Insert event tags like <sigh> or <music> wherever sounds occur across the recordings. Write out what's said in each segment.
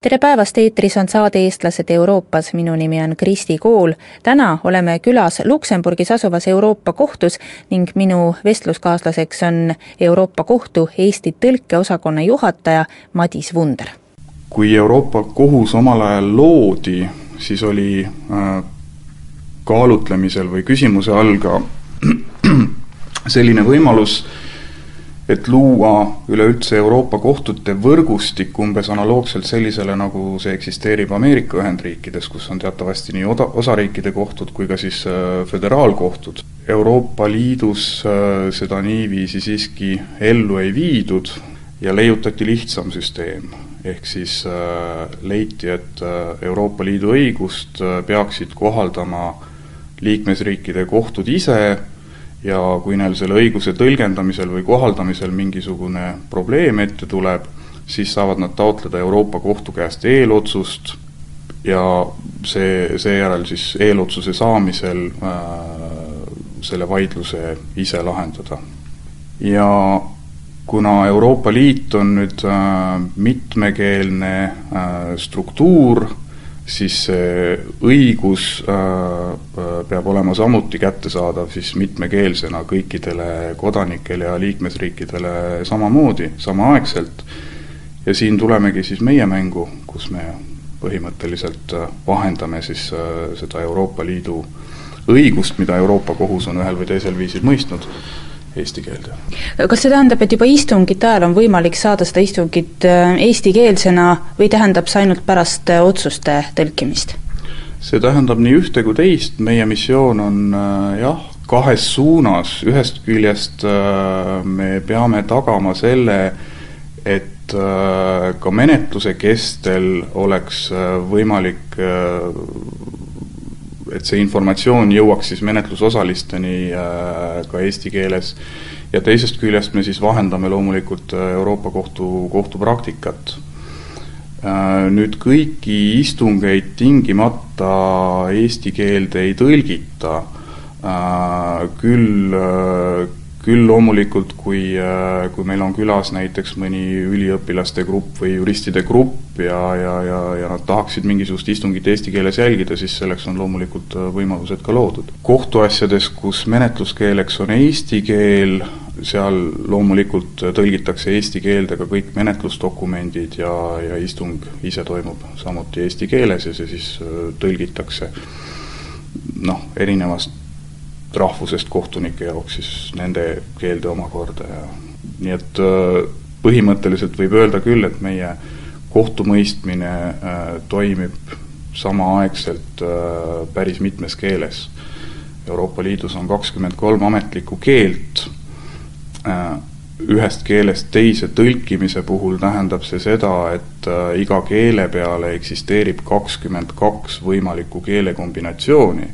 tere päevast, eetris on saade Eestlased Euroopas, minu nimi on Kristi Kool. täna oleme külas Luksemburgis asuvas Euroopa Kohtus ning minu vestluskaaslaseks on Euroopa Kohtu Eesti tõlkeosakonna juhataja Madis Vunder. kui Euroopa Kohus omal ajal loodi, siis oli äh, kaalutlemisel või küsimuse all ka <clears throat> selline võimalus, et luua üleüldse Euroopa kohtute võrgustik umbes analoogselt sellisele, nagu see eksisteerib Ameerika Ühendriikides, kus on teatavasti nii oda, osariikide kohtud kui ka siis äh, föderaalkohtud. Euroopa Liidus äh, seda niiviisi siiski ellu ei viidud ja leiutati lihtsam süsteem. ehk siis äh, leiti, et Euroopa Liidu õigust peaksid kohaldama liikmesriikide kohtud ise ja kui neil selle õiguse tõlgendamisel või kohaldamisel mingisugune probleem ette tuleb, siis saavad nad taotleda Euroopa Kohtu käest eelotsust ja see, seejärel siis eelotsuse saamisel äh, selle vaidluse ise lahendada. ja kuna Euroopa Liit on nüüd äh, mitmekeelne äh, struktuur, siis see õigus äh, äh, peab olema samuti kättesaadav siis mitmekeelsena kõikidele kodanikele ja liikmesriikidele samamoodi, samaaegselt. ja siin tulemegi siis meie mängu, kus me põhimõtteliselt äh, vahendame siis seda Euroopa Liidu õigust, mida Euroopa Kohus on ühel või teisel viisil mõistnud eesti keelde. kas see tähendab, et juba istungite ajal on võimalik saada seda istungit äh, eestikeelsena või tähendab see ainult pärast äh, otsuste tõlkimist? see tähendab nii ühte kui teist, meie missioon on äh, jah, kahes suunas, ühest küljest me peame tagama selle, et ka menetluse kestel oleks võimalik et see informatsioon jõuaks siis menetlusosalisteni äh, ka eesti keeles ja teisest küljest me siis vahendame loomulikult äh, Euroopa Kohtu, kohtupraktikat. Äh, nüüd kõiki istungeid tingimata eesti keelde ei tõlgita, küll küll loomulikult, kui, äh, kui meil on külas näiteks mõni üliõpilaste grupp või juristide grupp ja, ja, ja, ja nad tahaksid mingisugust istungit eesti keeles jälgida, siis selleks on loomulikult äh, võimalused ka loodud. kohtuasjades, kus menetluskeeleks on eesti keel, seal loomulikult tõlgitakse eesti keelde ka kõik menetlusdokumendid ja, ja istung ise toimub samuti eesti keeles ja see siis äh, tõlgitakse noh, erinevast rahvusest kohtunike jaoks siis nende keelde omakorda ja nii et äh, põhimõtteliselt võib öelda küll, et meie kohtumõistmine äh, toimib samaaegselt äh, päris mitmes keeles. Euroopa Liidus on kakskümmend kolm ametlikku keelt, ühest keelest teise tõlkimise puhul tähendab see seda, et iga keele peale eksisteerib kakskümmend kaks võimalikku keelekombinatsiooni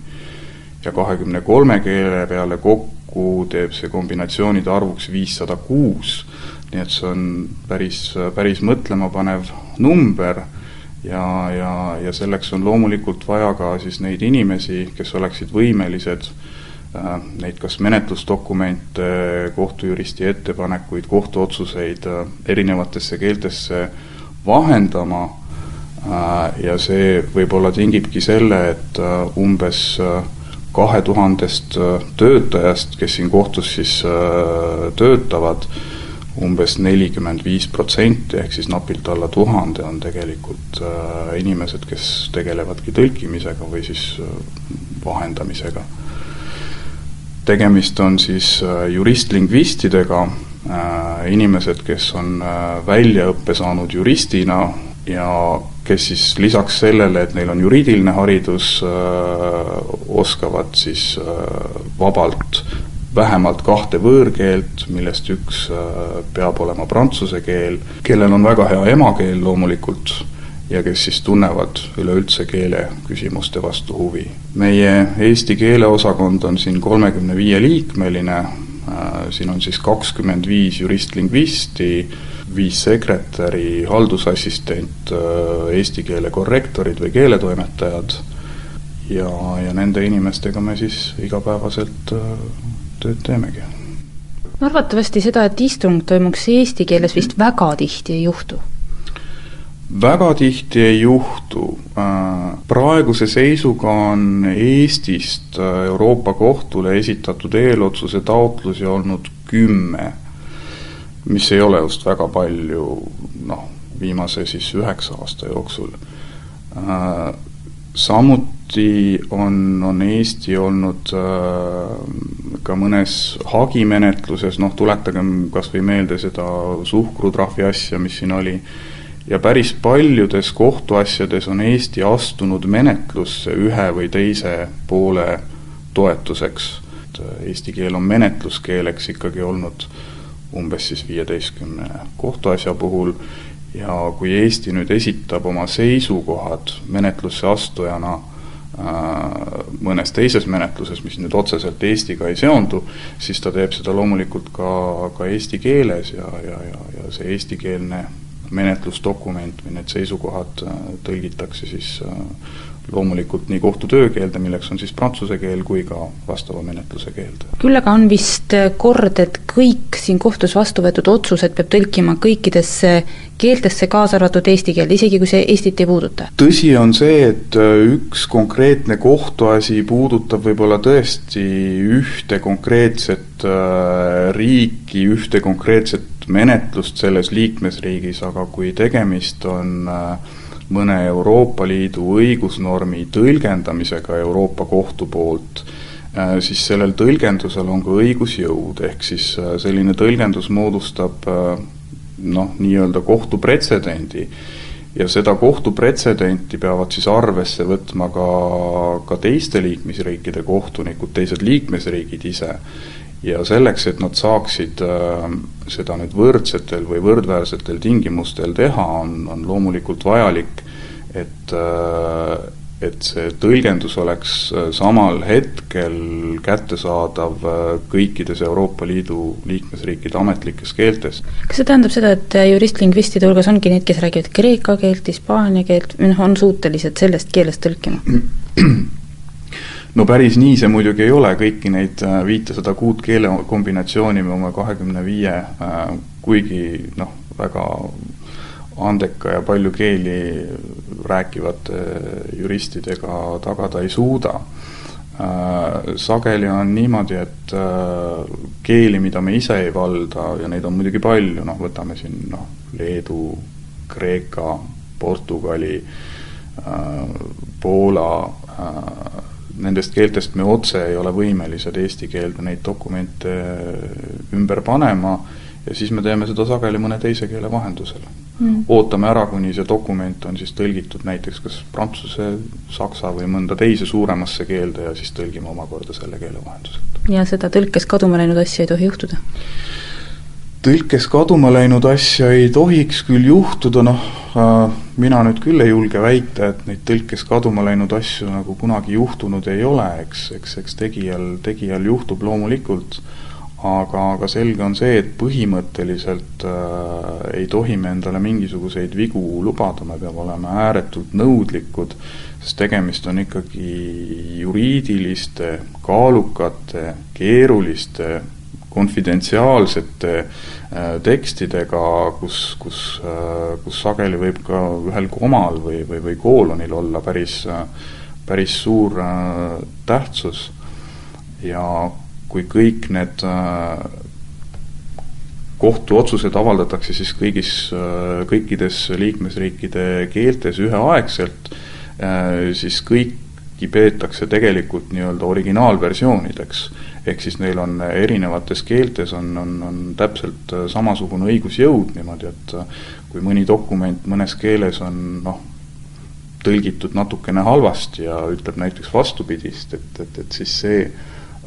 ja kahekümne kolme keele peale kokku teeb see kombinatsioonide arvuks viissada kuus. nii et see on päris, päris mõtlemapanev number ja, ja, ja selleks on loomulikult vaja ka siis neid inimesi, kes oleksid võimelised äh, neid kas menetlusdokumente, kohtujuristi ettepanekuid, kohtuotsuseid äh, erinevatesse keeltesse vahendama äh, ja see võib-olla tingibki selle, et umbes kahe tuhandest äh, töötajast, kes siin kohtus siis äh, töötavad, umbes nelikümmend viis protsenti ehk siis napilt alla tuhande on tegelikult äh, inimesed, kes tegelevadki tõlkimisega või siis vahendamisega. tegemist on siis juristlingvistidega, inimesed, kes on väljaõppe saanud juristina ja kes siis lisaks sellele, et neil on juriidiline haridus, oskavad siis vabalt vähemalt kahte võõrkeelt, millest üks peab olema prantsuse keel, kellel on väga hea emakeel loomulikult ja kes siis tunnevad üleüldse keele küsimuste vastu huvi. meie eesti keeleosakond on siin kolmekümne viie liikmeline, siin on siis kakskümmend viis jurist-lingvisti, viis sekretäri, haldusassistent, eesti keele korrektorid või keeletoimetajad ja, ja nende inimestega me siis igapäevaselt tööd teemegi. no arvatavasti seda, et istung toimuks eesti keeles vist väga tihti ei juhtu väga tihti ei juhtu. Äh, praeguse seisuga on Eestist äh, Euroopa Kohtule esitatud eelotsuse taotlusi olnud kümme, mis ei ole just väga palju, noh, viimase siis üheksa aasta jooksul. Äh, samuti on, on Eesti olnud ka mõnes hagimenetluses, noh, tuletagem kas või meelde seda suhkrutrahvi asja, mis siin oli ja päris paljudes kohtuasjades on Eesti astunud menetlusse ühe või teise poole toetuseks. Eesti keel on menetluskeeleks ikkagi olnud umbes siis viieteistkümne kohtuasja puhul ja kui Eesti nüüd esitab oma seisukohad menetlusse astujana äh, mõnes teises menetluses, mis nüüd otseselt Eestiga ei seondu, siis ta teeb seda loomulikult ka, ka eesti keeles ja, ja, ja, ja see eestikeelne menetlusdokument või need seisukohad äh, tõlgitakse siis äh, loomulikult nii kohtu töökeelde, milleks on siis prantsuse keel, kui ka vastava menetluse keelde. küll aga on vist kord, et kõik siin kohtus vastu võetud otsused peab tõlkima kõikidesse keeltesse, kaasa arvatud eesti keelde, isegi kui see Eestit ei puuduta? tõsi on see, et äh, üks konkreetne kohtuasi puudutab võib-olla tõesti ühte konkreetset riiki, ühte konkreetset menetlust selles liikmesriigis, aga kui tegemist on äh, mõne Euroopa Liidu õigusnormi tõlgendamisega Euroopa Kohtu poolt, äh, siis sellel tõlgendusel on ka õigusjõud, ehk siis äh, selline tõlgendus moodustab noh, nii-öelda kohtupretsedendi ja seda kohtupretsedenti peavad siis arvesse võtma ka, ka teiste liikmesriikide kohtunikud, teised liikmesriigid ise ja selleks, et nad saaksid äh, seda nüüd võrdsetel või võrdväärsetel tingimustel teha, on, on loomulikult vajalik, et äh, et see tõlgendus oleks äh, samal hetkel kättesaadav kõikides Euroopa Liidu liikmesriikide ametlikes keeltes. kas see tähendab seda, et juristlingvistide hulgas ongi need, kes räägivad kreeka keelt, hispaania keelt, noh, on suutelised sellest keelest tõlkima? <clears throat> no päris nii see muidugi ei ole, kõiki neid äh, viitesada kuut keelekombinatsiooni me oma kahekümne viie, äh, kuigi noh, väga andeka ja palju keeli rääkivate juristidega tagada ei suuda. Äh, sageli on niimoodi, et keeli, mida me ise ei valda ja neid on muidugi palju, noh, võtame siin noh, Leedu, Kreeka, Portugali, Poola nendest keeltest me otse ei ole võimelised eesti keelde neid dokumente ümber panema ja siis me teeme seda sageli mõne teise keele vahendusel mm.. ootame ära, kuni see dokument on siis tõlgitud näiteks kas prantsuse, saksa või mõnda teise suuremasse keelde ja siis tõlgime omakorda selle keele vahendusel. ja seda tõlkes kaduma läinud asja ei tohi juhtuda? tõlkes kaduma läinud asja ei tohiks küll juhtuda, noh, äh, mina nüüd küll ei julge väita, et neid tõlkes kaduma läinud asju nagu kunagi juhtunud ei ole, eks, eks, eks tegijal, tegijal juhtub loomulikult, aga, aga selge on see, et põhimõtteliselt äh, ei tohi me endale mingisuguseid vigu lubada, me peame olema ääretult nõudlikud, sest tegemist on ikkagi juriidiliste, kaalukate, keeruliste konfidentsiaalsete äh, tekstidega, kus, kus, äh, kus sageli võib ka ühel komal või, või, või koolonil olla päris, päris suur äh, tähtsus. Ja kui kõik need kohtuotsused avaldatakse siis kõigis, kõikides liikmesriikide keeltes üheaegselt, siis kõiki peetakse tegelikult nii-öelda originaalversioonideks ehk siis neil on erinevates keeltes on, on, on täpselt äh, samasugune õigusjõud niimoodi, et äh, kui mõni dokument mõnes keeles on noh, tõlgitud natukene halvasti ja ütleb näiteks vastupidist, et, et, et siis see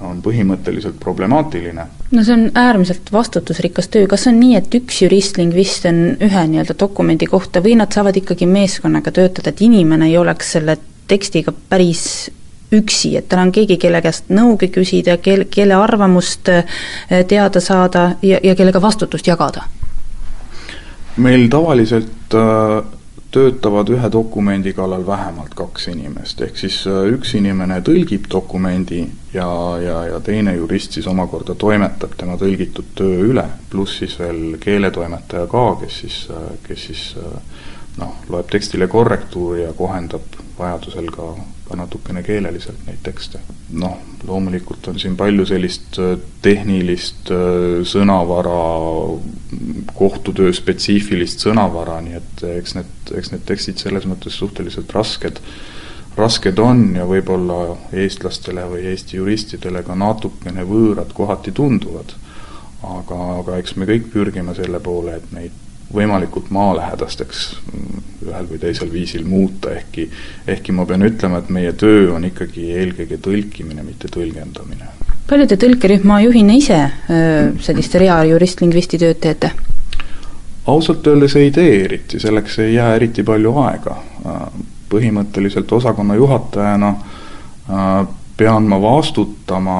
on põhimõtteliselt problemaatiline. no see on äärmiselt vastutusrikas töö, kas on nii, et üks jurist-lingvist on ühe nii-öelda dokumendi kohta või nad saavad ikkagi meeskonnaga töötada, et inimene ei oleks selle tekstiga päris üksi, et tal on keegi, kelle käest nõugi küsida, kel, kelle arvamust teada saada ja, ja kellega vastutust jagada? meil tavaliselt äh, töötavad ühe dokumendi kallal vähemalt kaks inimest, ehk siis äh, üks inimene tõlgib dokumendi ja, ja, ja teine jurist siis omakorda toimetab tema tõlgitud töö üle, pluss siis veel keeletoimetaja ka, kes siis, äh, kes siis noh, loeb tekstile korrektuuri ja kohendab vajadusel ka, ka natukene keeleliselt neid tekste. noh, loomulikult on siin palju sellist äh, tehnilist äh, sõnavara, kohtutöö spetsiifilist sõnavara, nii et eks need, eks need tekstid selles mõttes suhteliselt rasked, rasked on ja võib-olla eestlastele või Eesti juristidele ka natukene võõrad kohati tunduvad. aga, aga eks me kõik pürgime selle poole, et neid võimalikult maalähedasteks ühel või teisel viisil muuta, ehkki ehkki ma pean ütlema, et meie töö on ikkagi eelkõige tõlkimine, mitte tõlgendamine. palju te tõlkerühma juhina ise sellist reajurist-lingvisti tööd teete? ausalt öeldes ei tee eriti, selleks ei jää eriti palju aega. põhimõtteliselt osakonna juhatajana pean ma vastutama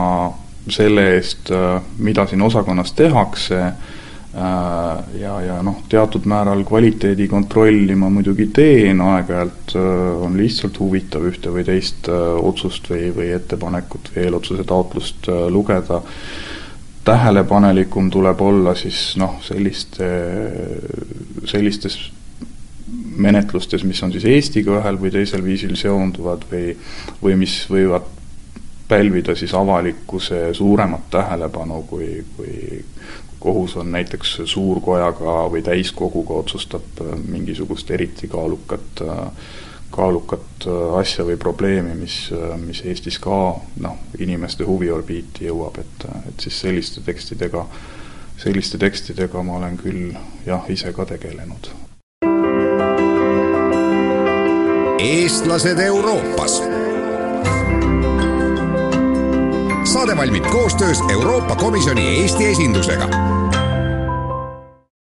selle eest, mida siin osakonnas tehakse ja, ja noh, teatud määral kvaliteedi kontrolli ma muidugi teen, aeg-ajalt äh, on lihtsalt huvitav ühte või teist äh, otsust või, või ettepanekut või eelotsuse taotlust lugeda, tähelepanelikum tuleb olla siis noh, selliste, sellistes menetlustes, mis on siis Eestiga ühel või teisel viisil seonduvad või, või mis võivad pälvida siis avalikkuse suuremat tähelepanu kui, kui kohus on näiteks suurkojaga või täiskoguga otsustab äh, mingisugust eriti kaalukat, äh, kaalukat äh, asja või probleemi, mis, mis Eestis ka noh, inimeste huviorbiiti jõuab, et, et siis selliste tekstidega, selliste tekstidega ma olen küll jah, ise ka tegelenud. eestlased Euroopas saade valmib koostöös Euroopa Komisjoni Eesti esindusega